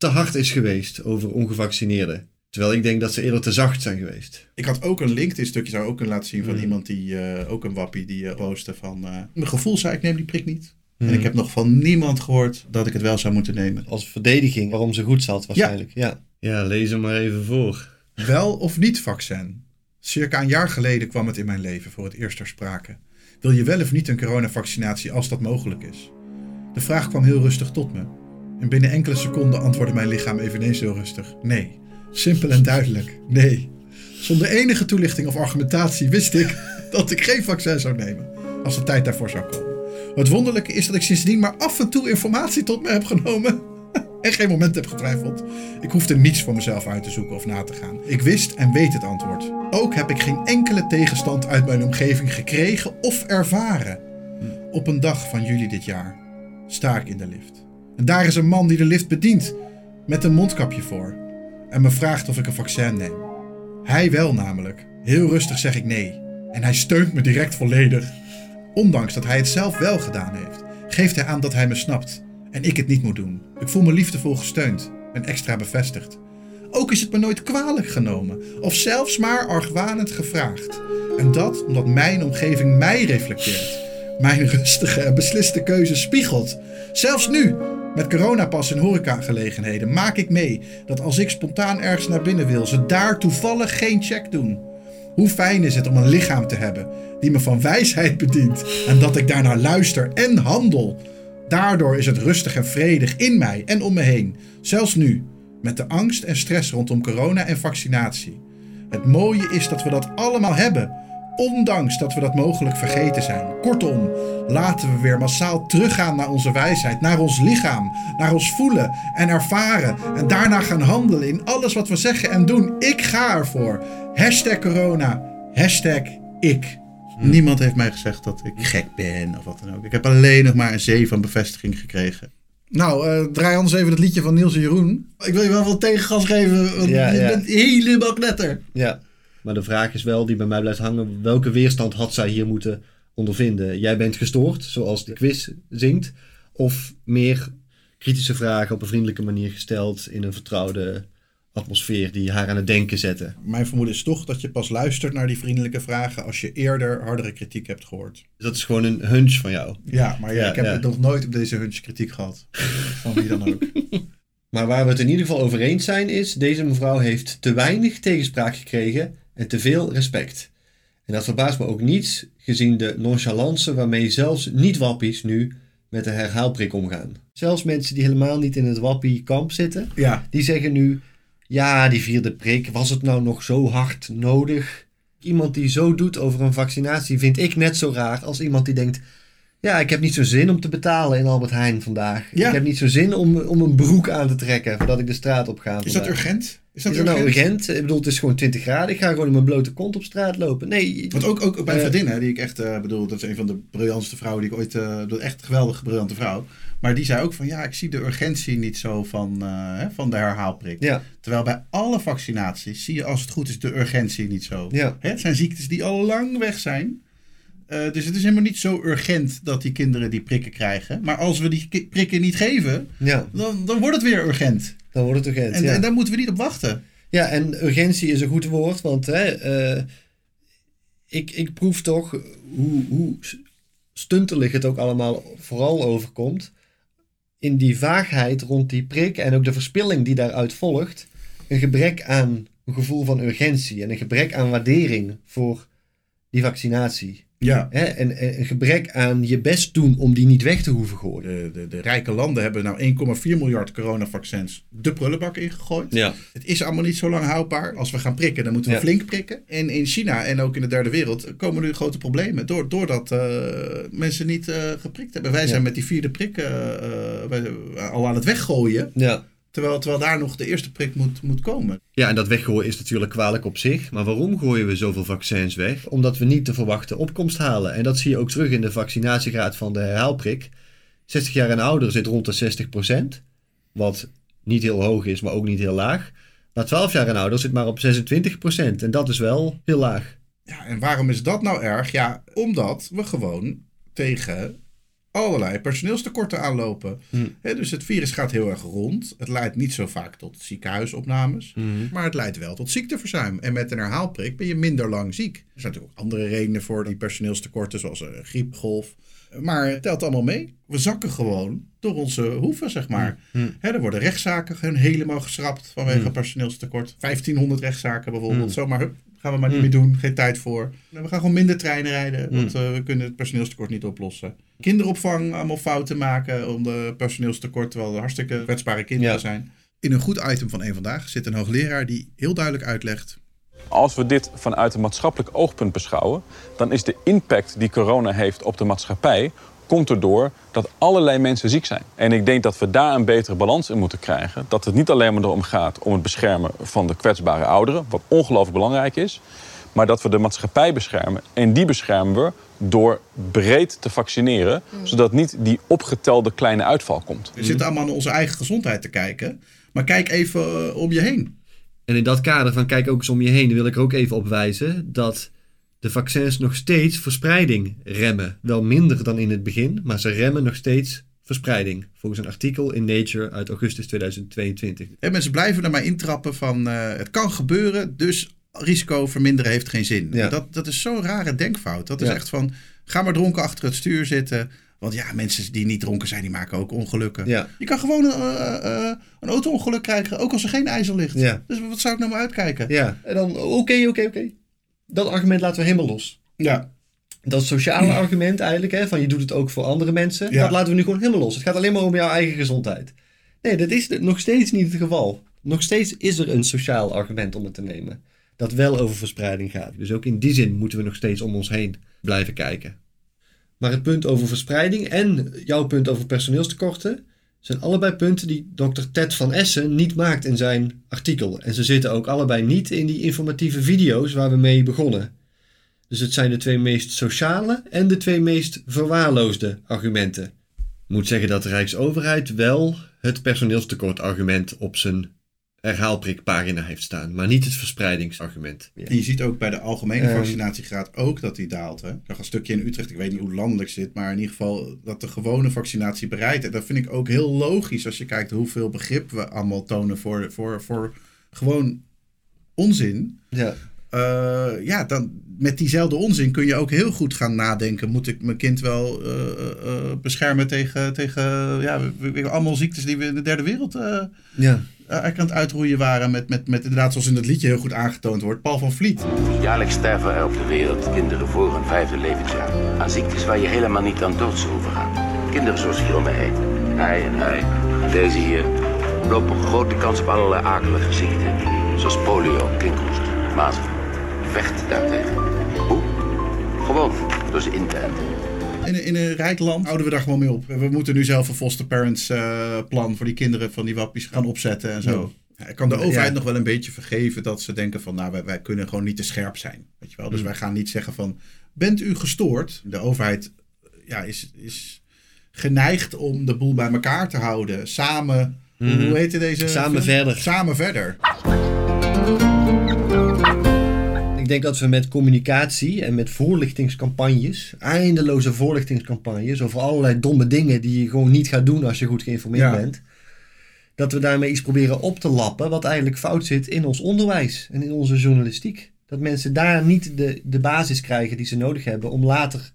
te hard is geweest over ongevaccineerden. Terwijl ik denk dat ze eerder te zacht zijn geweest. Ik had ook een LinkedIn-stukje, zou ook kunnen laten zien van Mhm. iemand die, eh, ook een wappie, die eh, postte van... eh, mijn gevoel zei, ik neem die prik niet. En Mhm. ik heb nog van niemand gehoord dat ik het wel zou moeten nemen. Als verdediging waarom ze goed zat waarschijnlijk. Ja, ja. lees hem maar even voor. Wel of niet vaccin? Circa een jaar geleden kwam het in mijn leven voor het eerst ter sprake. Wil je wel of niet een coronavaccinatie als dat mogelijk is? De vraag kwam heel rustig tot me. En binnen enkele seconden antwoordde mijn lichaam eveneens heel rustig: nee. Simpel en duidelijk: nee. Zonder enige toelichting of argumentatie wist ik dat ik geen vaccin zou nemen als de tijd daarvoor zou komen. Het wonderlijke is dat ik sindsdien maar af en toe informatie tot me heb genomen en geen moment heb getwijfeld. Ik hoefde niets voor mezelf uit te zoeken of na te gaan. Ik wist en weet het antwoord. Ook heb ik geen enkele tegenstand uit mijn omgeving gekregen of ervaren. Op een dag van juli dit jaar sta ik in de lift. En daar is een man die de lift bedient, met een mondkapje voor. En me vraagt of ik een vaccin neem. Hij wel namelijk. Heel rustig zeg ik nee. En hij steunt me direct volledig. Ondanks dat hij het zelf wel gedaan heeft, geeft hij aan dat hij me snapt. En ik het niet moet doen. Ik voel me liefdevol gesteund en extra bevestigd. Ook is het me nooit kwalijk genomen of zelfs maar argwanend gevraagd. En dat omdat mijn omgeving mij reflecteert. Mijn rustige en besliste keuze spiegelt. Zelfs nu, met coronapas en horecagelegenheden, maak ik mee dat als ik spontaan ergens naar binnen wil, ze daar toevallig geen check doen. Hoe fijn is het om een lichaam te hebben die me van wijsheid bedient en dat ik daarnaar luister en handel. Daardoor is het rustig en vredig in mij en om me heen, zelfs nu, met de angst en stress rondom corona en vaccinatie. Het mooie is dat we dat allemaal hebben, ondanks dat we dat mogelijk vergeten zijn. Kortom, laten we weer massaal teruggaan naar onze wijsheid, naar ons lichaam, naar ons voelen en ervaren en daarna gaan handelen in alles wat we zeggen en doen. Ik ga ervoor. Hashtag corona, hashtag ik. Niemand heeft mij gezegd dat ik gek ben of wat dan ook. Ik heb alleen nog maar een zee van bevestiging gekregen. Nou, eh, draai anders even het liedje van Niels en Jeroen. Ik wil je wel wat tegengas geven, want Ja, je ja. bent helemaal knetter. Ja, maar de vraag is wel, die bij mij blijft hangen, welke weerstand had zij hier moeten ondervinden? Jij bent gestoord, zoals de quiz zingt, of meer kritische vragen op een vriendelijke manier gesteld in een vertrouwde atmosfeer die haar aan het denken zetten? Mijn vermoeden is toch dat je pas luistert naar die vriendelijke vragen als je eerder hardere kritiek hebt gehoord. Dat is gewoon een hunch van jou. Ja, maar ja, Ja, ik heb ja. nog nooit op deze hunch kritiek gehad. Van wie dan ook. Maar waar we het in ieder geval over eens zijn is, deze mevrouw heeft te weinig tegenspraak gekregen en te veel respect. En dat verbaast me ook niet, gezien de nonchalance waarmee zelfs niet-wappies nu met de herhaalprik omgaan. Zelfs mensen die helemaal niet in het wappie-kamp zitten, Ja. die zeggen nu, ja, die vierde prik, was het nou nog zo hard nodig? Iemand die zo doet over een vaccinatie vind ik net zo raar als iemand die denkt, ja, ik heb niet zo zin om te betalen in Albert Heijn vandaag. Ja. Ik heb niet zo zin om, om een broek aan te trekken voordat ik de straat op ga. Is dat urgent? Is dat, Is nou urgent? Ik bedoel, het is gewoon 20 graden. Ik ga gewoon in mijn blote kont op straat lopen. Nee. Want ook, ook bij vriendin, hè, die ik echt eh, bedoel, dat is een van de briljantste vrouwen die ik ooit, eh echt een geweldige, briljante vrouw. Maar die zei ook van, ja, ik zie de urgentie niet zo van, van de herhaalprik. Ja. Terwijl bij alle vaccinaties zie je als het goed is de urgentie niet zo. Ja. Hè, het zijn ziektes die al lang weg zijn. Dus het is helemaal niet zo urgent dat die kinderen die prikken krijgen. Maar als we die prikken niet geven, Ja. dan, dan wordt het weer urgent. Dan wordt het urgent, En, ja. en daar moeten we niet op wachten. Ja, en urgentie is een goed woord, want hè, eh, ik, ik proef toch hoe, hoe stuntelig het ook allemaal vooral overkomt. In die vaagheid rond die prik en ook de verspilling die daaruit volgt. Een gebrek aan een gevoel van urgentie en een gebrek aan waardering voor die vaccinatie. Ja. Hè, en, en een gebrek aan je best doen om die niet weg te hoeven gooien. De, de, de rijke landen hebben nou 1,4 miljard coronavaccins de prullenbak ingegooid. Ja. Het is allemaal niet zo lang houdbaar. Als we gaan prikken, dan moeten we Ja. flink prikken. En in China en ook in de derde wereld komen nu grote problemen. Door, doordat eh, mensen niet eh, geprikt hebben. Wij zijn Ja. met die vierde prik eh, wij- al aan het weggooien. Ja. Terwijl, terwijl daar nog de eerste prik moet, moet komen. Ja, en dat weggooien is natuurlijk kwalijk op zich. Maar waarom gooien we zoveel vaccins weg? Omdat we niet de verwachte opkomst halen. En dat zie je ook terug in de vaccinatiegraad van de herhaalprik. 60 jaar en ouder zit rond de 60%. Wat niet heel hoog is, maar ook niet heel laag. Maar 12 jaar en ouder zit maar op 26%. En dat is wel heel laag. Ja, en waarom is dat nou erg? Ja, omdat we gewoon tegen allerlei personeelstekorten aanlopen. Hè, dus het virus gaat heel erg rond. Het leidt niet zo vaak tot ziekenhuisopnames. Maar het leidt wel tot ziekteverzuim. En met een herhaalprik ben je minder lang ziek. Er zijn natuurlijk ook andere redenen voor die personeelstekorten, zoals een griepgolf. Maar het telt allemaal mee. We zakken gewoon door onze hoeven, zeg maar. Hè, er worden rechtszaken gewoon helemaal geschrapt vanwege personeelstekort. 1500 rechtszaken bijvoorbeeld. Zomaar, hup, gaan we maar niet meer doen. Geen tijd voor. We gaan gewoon minder treinen rijden, want eh, we kunnen het personeelstekort niet oplossen. Kinderopvang, allemaal fouten maken om de personeelstekort, terwijl er hartstikke kwetsbare kinderen Ja. zijn. In een goed item van één Vandaag zit een hoogleraar die heel duidelijk uitlegt... Als we dit vanuit een maatschappelijk oogpunt beschouwen, dan is de impact die corona heeft op de maatschappij, komt erdoor dat allerlei mensen ziek zijn. En ik denk dat we daar een betere balans in moeten krijgen. Dat het niet alleen maar erom gaat om het beschermen van de kwetsbare ouderen, wat ongelooflijk belangrijk is. Maar dat we de maatschappij beschermen. En die beschermen we door breed te vaccineren, zodat niet die opgetelde kleine uitval komt. We zitten allemaal naar onze eigen gezondheid te kijken. Maar kijk even eh, om je heen. En in dat kader van kijk ook eens om je heen, wil ik er ook even op wijzen dat de vaccins nog steeds verspreiding remmen. Wel minder dan in het begin, maar ze remmen nog steeds verspreiding. Volgens een artikel in Nature uit augustus 2022. En mensen blijven er maar intrappen van eh, het kan gebeuren, dus risico verminderen heeft geen zin. Ja. Dat, dat is zo'n rare denkfout. Dat is Ja. echt van, ga maar dronken achter het stuur zitten. Want ja, mensen die niet dronken zijn, die maken ook ongelukken. Ja. Je kan gewoon een, eh, eh, een auto-ongeluk krijgen, ook als er geen ijzer ligt. Ja. Dus wat zou ik nou maar uitkijken? Ja, en dan oké, oké, oké. Dat argument laten we helemaal los. Ja. Dat sociale argument eigenlijk, hè, van je doet het ook voor andere mensen, Ja. dat laten we nu gewoon helemaal los. Het gaat alleen maar om jouw eigen gezondheid. Nee, dat is nog steeds niet het geval. Nog steeds is er een sociaal argument om het te nemen. Dat wel over verspreiding gaat. Dus ook in die zin moeten we nog steeds om ons heen blijven kijken. Maar het punt over verspreiding en jouw punt over personeelstekorten zijn allebei punten die Dr. Ted van Essen niet maakt in zijn artikel. En ze zitten ook allebei niet in die informatieve video's waar we mee begonnen. Dus het zijn de twee meest sociale en de twee meest verwaarloosde argumenten. Ik moet zeggen dat de Rijksoverheid wel het personeelstekortargument op zijn herhaalprikpagina heeft staan, maar niet het verspreidingsargument. En je ziet ook bij de algemene Ehm. vaccinatiegraad ook dat die daalt. Hè? Ik zag een stukje in Utrecht, ik weet niet hoe landelijk zit, maar in ieder geval dat de gewone vaccinatie bereidt. En dat vind ik ook heel logisch als je kijkt hoeveel begrip we allemaal tonen voor, voor, voor gewoon onzin. Ja. eh, ja, dan met diezelfde onzin kun je ook heel goed gaan nadenken. Moet ik mijn kind wel eh, eh, beschermen tegen, tegen ja, allemaal ziektes die we in de derde wereld eh Ja. Eh, aan het uitroeien waren. Met, met, met inderdaad, zoals in het liedje heel goed aangetoond wordt, Paul van Vliet. Jaarlijks sterven er op de wereld kinderen voor hun vijfde levensjaar. Aan ziektes waar je helemaal niet aan dood zou hoeven gaan. Kinderen zoals hier heen. Hij en hij. Deze hier. Lopen grote kans op allerlei akelige ziekten. Zoals polio, kinkhoest, mazelen. Vecht daartegen. Hoe? Gewoon door ze in te enten. In, een- in een rijk land houden we daar gewoon mee op. We moeten nu zelf een foster parents eh, plan voor die kinderen van die wappies gaan opzetten en zo. Ja, kan de Ja. overheid nog wel een beetje vergeven dat ze denken van, nou, wij, wij kunnen gewoon niet te scherp zijn. Weet je wel? Dus Mm. wij gaan niet zeggen van, bent u gestoord? De overheid ja, is, is geneigd om de boel bij elkaar te houden. Samen, hoe- Mhm. hoe heette deze Samen film? verder. Samen verder. Ik denk dat we met communicatie en met voorlichtingscampagnes, eindeloze voorlichtingscampagnes over allerlei domme dingen die je gewoon niet gaat doen als je goed geïnformeerd Ja. bent, dat we daarmee iets proberen op te lappen wat eigenlijk fout zit in ons onderwijs en in onze journalistiek. Dat mensen daar niet de, de basis krijgen die ze nodig hebben om later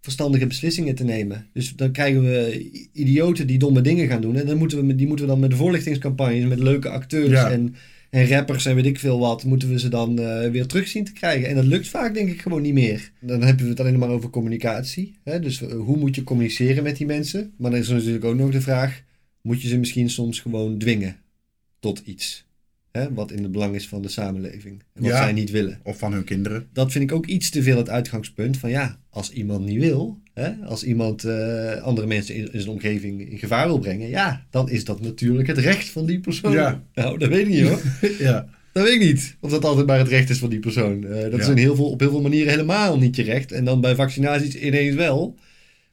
verstandige beslissingen te nemen. Dus dan krijgen we idioten die domme dingen gaan doen. En dan moeten we, die moeten we dan met voorlichtingscampagnes, met leuke acteurs Ja. en, en rappers en weet ik veel wat, moeten we ze dan eh, weer terug zien te krijgen. En dat lukt vaak denk ik gewoon niet meer. Dan hebben we het alleen maar over communicatie. Hè? Dus eh, hoe moet je communiceren met die mensen? Maar dan is er natuurlijk ook nog de vraag, moet je ze misschien soms gewoon dwingen tot iets? Hè? Wat in het belang is van de samenleving. En wat Ja. zij niet willen. Of van hun kinderen. Dat vind ik ook iets te veel het uitgangspunt van ja, als iemand niet wil, hè, als iemand eh, andere mensen in, in zijn omgeving in gevaar wil brengen, ja, dan is dat natuurlijk het recht van die persoon. Ja. Nou, dat weet ik niet hoor. ja. Dat weet ik niet. Of dat altijd maar het recht is van die persoon. Eh, dat is in heel veel, op heel veel manieren helemaal niet je recht. En dan bij vaccinaties ineens wel.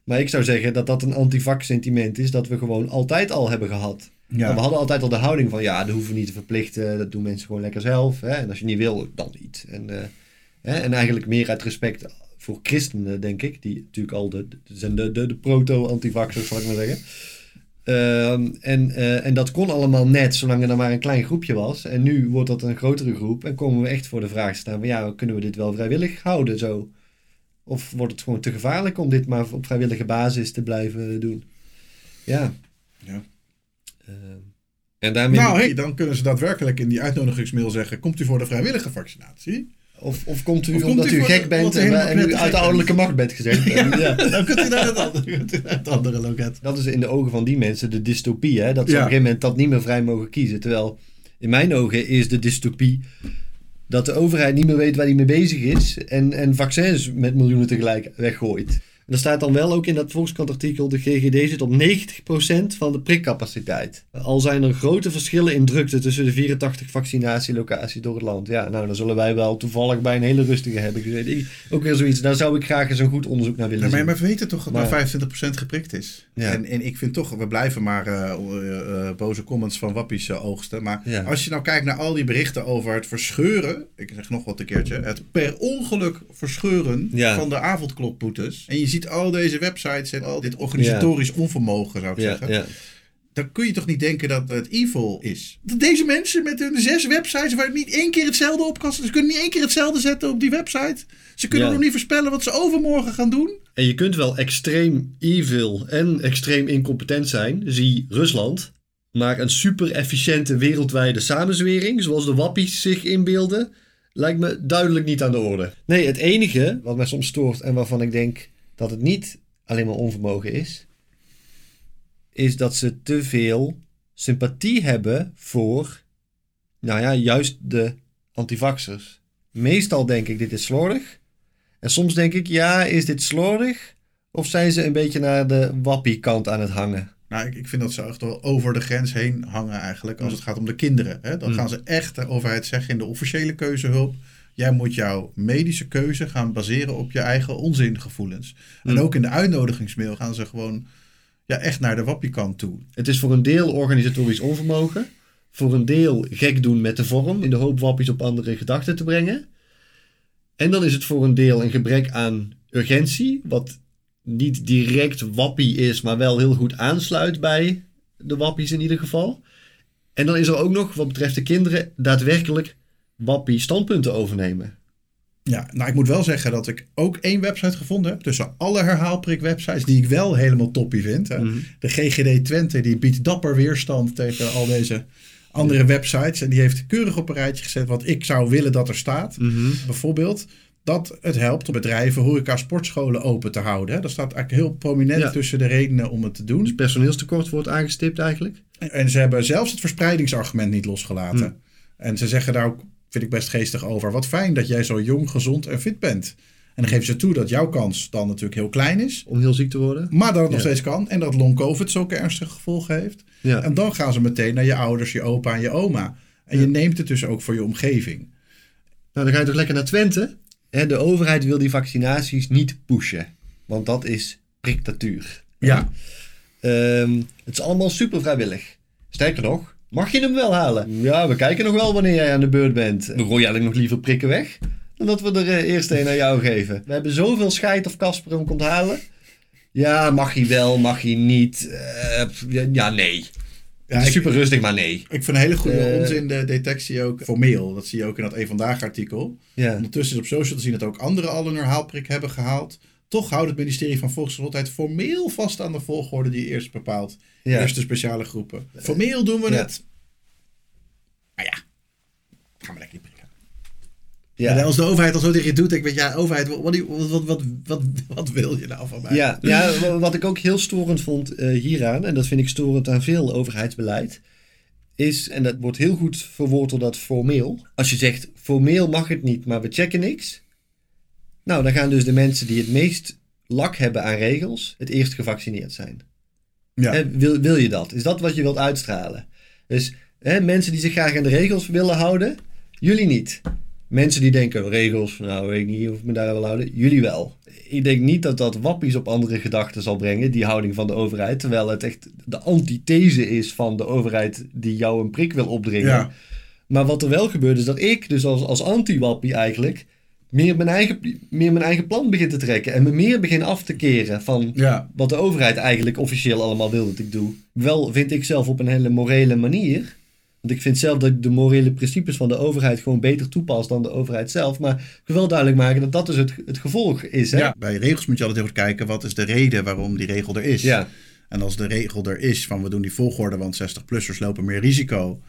Maar ik zou zeggen dat dat een antivax sentiment is dat we gewoon altijd al hebben gehad. Ja. We hadden altijd al de houding van ja, dat hoeven we niet te verplichten. Dat doen mensen gewoon lekker zelf. Hè? En als je niet wil, dan niet. En, eh, hè? en eigenlijk meer uit respect voor christenen, denk ik. Die natuurlijk al de, de, zijn de, de, de proto-antivaxers, zal ik maar zeggen. Ehm, en, eh, en dat kon allemaal net, zolang er dan maar een klein groepje was. En nu wordt dat een grotere groep. En komen we echt voor de vraag te staan van ja, kunnen we dit wel vrijwillig houden zo? Of wordt het gewoon te gevaarlijk om dit maar op vrijwillige basis te blijven doen? Ja. Ja. Ehm, en daarmee... Nou, hey, dan kunnen ze daadwerkelijk in die uitnodigingsmail zeggen: Komt u voor de vrijwillige vaccinatie? Of, of komt u Of komt omdat u gek bent en, u uit de ouderlijke macht bent gezet. Ja. Dan kunt u naar het andere, het andere loket. Dat is in de ogen van die mensen de dystopie. Hè? Dat ze Ja. op een gegeven moment dat niet meer vrij mogen kiezen. Terwijl in mijn ogen is de dystopie dat de overheid niet meer weet waar die mee bezig is. En, en vaccins met miljoenen tegelijk weggooit. Er staat dan wel ook in dat Volkskrant artikel, de GGD zit op 90% van de prikcapaciteit. Al zijn er grote verschillen in drukte tussen de 84 vaccinatielocaties door het land. Ja, nou dan zullen wij wel toevallig bij een hele rustige hebben gezeten. Ik- Ook weer zoiets, daar zou ik graag eens een goed onderzoek naar willen Ja, maar, maar we weten toch dat Maar- maar 25% geprikt is. Ja. En, en ik vind toch, we blijven maar eh, eh, eh, boze comments van wappies oogsten. Maar Ja. als je nou kijkt naar al die berichten over het verscheuren, ik zeg nog wat een keertje, het per ongeluk verscheuren Ja. van de avondklokboetes. En je ziet al deze websites en al dit organisatorisch onvermogen, zou ik Ja, zeggen. ja. Dan kun je toch niet denken dat het evil is. Deze mensen met hun zes websites waar je niet één keer hetzelfde op kan zetten. Ze kunnen niet één keer hetzelfde zetten op die website. Ze kunnen Ja. nog niet voorspellen wat ze overmorgen gaan doen. En je kunt wel extreem evil en extreem incompetent zijn, zie Rusland. Maar een super efficiënte wereldwijde samenzwering, zoals de wappies zich inbeelden, lijkt me duidelijk niet aan de orde. Nee, het enige wat mij soms stoort en waarvan ik denk dat het niet alleen maar onvermogen is, is dat ze te veel sympathie hebben voor, nou ja, juist de antivaxers. Meestal denk ik, dit is slordig. En soms denk ik, ja, is dit slordig? Of zijn ze een beetje naar de wappie-kant aan het hangen? Nou, ik, ik vind dat ze echt wel over de grens heen hangen eigenlijk. Als het gaat om de kinderen. Hè? Dan Mm. gaan ze echt de overheid zeggen in de officiële keuzehulp. Jij moet jouw medische keuze gaan baseren op je eigen onzingevoelens. En Mm. ook in de uitnodigingsmail gaan ze gewoon ja, echt naar de wappiekant toe. Het is voor een deel organisatorisch onvermogen. Voor een deel gek doen met de vorm. In de hoop wappies op andere gedachten te brengen. En dan is het voor een deel een gebrek aan urgentie. Wat niet direct wappie is, maar wel heel goed aansluit bij de wappies in ieder geval. En dan is er ook nog, wat betreft de kinderen, daadwerkelijk wappie standpunten overnemen. Ja, nou ik moet wel zeggen dat ik ook één website gevonden heb tussen alle herhaalprik websites die ik wel helemaal toppie vind. hè. Mhm. De GGD Twente die biedt dapper weerstand tegen al deze andere websites. En die heeft keurig op een rijtje gezet wat ik zou willen dat er staat. Mhm. Bijvoorbeeld dat het helpt om bedrijven, horeca, sportscholen open te houden. hè. Dat staat eigenlijk heel prominent Ja. tussen de redenen om het te doen. Dus personeelstekort wordt aangestipt eigenlijk. En ze hebben zelfs het verspreidingsargument niet losgelaten. Hm. En ze zeggen daar ook, vind ik best geestig over. Wat fijn dat jij zo jong, gezond en fit bent. En dan geven ze toe dat jouw kans dan natuurlijk heel klein is. Om heel ziek te worden. Maar dat het nog steeds kan. En dat long covid zulke ernstige gevolgen heeft. Ja. En dan gaan ze meteen naar je ouders, je opa en je oma. En je neemt het dus ook voor je omgeving. Nou, dan ga je toch lekker naar Twente. Hè, de overheid wil die vaccinaties niet pushen. Want dat is dictatuur. Ja. Ehm, het is allemaal super vrijwillig. Sterker nog, mag je hem wel halen? Ja, we kijken nog wel wanneer jij aan de beurt bent. We gooien eigenlijk nog liever prikken weg. Dan dat we er eh, eerst een aan jou geven. We hebben zoveel scheid of Casper hem komt halen. Ja, mag hij wel, mag hij niet. Eh, ja, nee. Ja, het is ik- super rustig, maar nee. Ik vind een hele goede Eh, onzin de detectie ook formeel. Dat zie je ook in dat een vandaag artikel. Ja. Ondertussen is op social te zien dat ook anderen al een herhaalprik hebben gehaald. Toch houdt het ministerie van Volksgezondheid formeel vast aan de volgorde die eerst bepaalt. Ja. Eerst de speciale groepen. Formeel doen we Ja. het. Maar ja, gaan we lekker niet prikken. Ja. En als de overheid al zo tegen je doet, denk ik, ja, overheid, wat, wat, wat, wat, wat, wil je nou van mij? Ja, ja, wa- wat ik ook heel storend vond eh, hieraan, en dat vind ik storend aan veel overheidsbeleid, is, en dat wordt heel goed verwoord door dat formeel. Als je zegt, formeel mag het niet, maar we checken niks. Nou, dan gaan dus de mensen die het meest lak hebben aan regels, het eerst gevaccineerd zijn. Ja. Wil, wil je dat? Is dat wat je wilt uitstralen? Dus mensen die zich graag aan de regels willen houden, jullie niet. Mensen die denken, regels, nou weet ik niet of ik me daar wil houden, jullie wel. Ik denk niet dat dat wappies op andere gedachten zal brengen, die houding van de overheid. Terwijl het echt de antithese is van de overheid die jou een prik wil opdringen. Ja. Maar wat er wel gebeurt is dat ik, dus als, als anti-wappie eigenlijk, meer mijn, eigen, meer mijn eigen plan begin te trekken. En me meer begin af te keren van Ja. wat de overheid eigenlijk officieel allemaal wil dat ik doe. Wel vind ik zelf op een hele morele manier. Want ik vind zelf dat ik de morele principes van de overheid gewoon beter toepas dan de overheid zelf. Maar ik wil wel duidelijk maken dat dat dus het, het gevolg is. Hè? Ja, bij regels moet je altijd even kijken wat is de reden waarom die regel er is. Ja. En als de regel er is van we doen die volgorde, want 60-plussers lopen meer risico.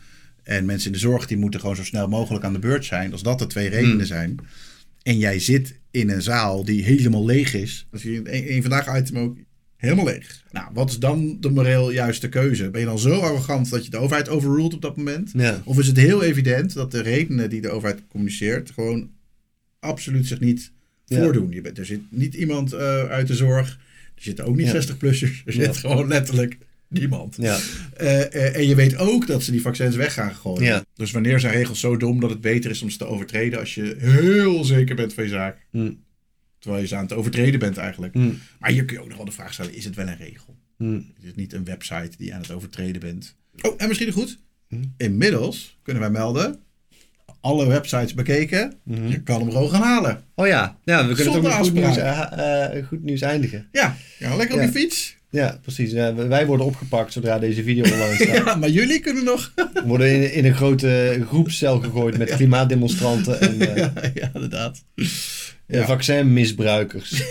En mensen in de zorg die moeten gewoon zo snel mogelijk aan de beurt zijn. Als dat de twee redenen Hmm. zijn. En jij zit in een zaal die helemaal leeg is. Zie je in een vandaag item ook helemaal leeg. Nou, wat is dan de moreel juiste keuze? Ben je dan zo arrogant dat je de overheid overruled op dat moment? Ja. Of is het heel evident dat de redenen die de overheid communiceert gewoon absoluut zich niet Ja. voordoen? Je bent, er zit niet iemand eh, uit de zorg. Er zitten ook niet Ja. 60-plussers. Er Ja. zit gewoon letterlijk niemand. Ja. Eh, eh, en je weet ook dat ze die vaccins weg gaan gooien. Ja. Dus wanneer zijn regels zo dom dat het beter is om ze te overtreden als je heel zeker bent van je zaak? Hmm. Terwijl je ze aan het overtreden bent eigenlijk. Hmm. Maar hier kun je ook nog wel de vraag stellen, is het wel een regel? Hmm. Is het niet een website die je aan het overtreden bent? Oh, en misschien goed. Inmiddels kunnen wij melden, alle websites bekeken, je kan hem gewoon gaan halen. Oh ja, ja we kunnen Zonder toch met goed nieuws, eh, goed nieuws eindigen. Ja, ja lekker op Ja. je fiets. Ja, precies. Ja, wij worden opgepakt zodra deze video online staat. Ja, maar jullie kunnen nog... We worden in, in een grote groepscel gegooid met klimaatdemonstranten en eh, ja, ja, inderdaad. eh, vaccinmisbruikers.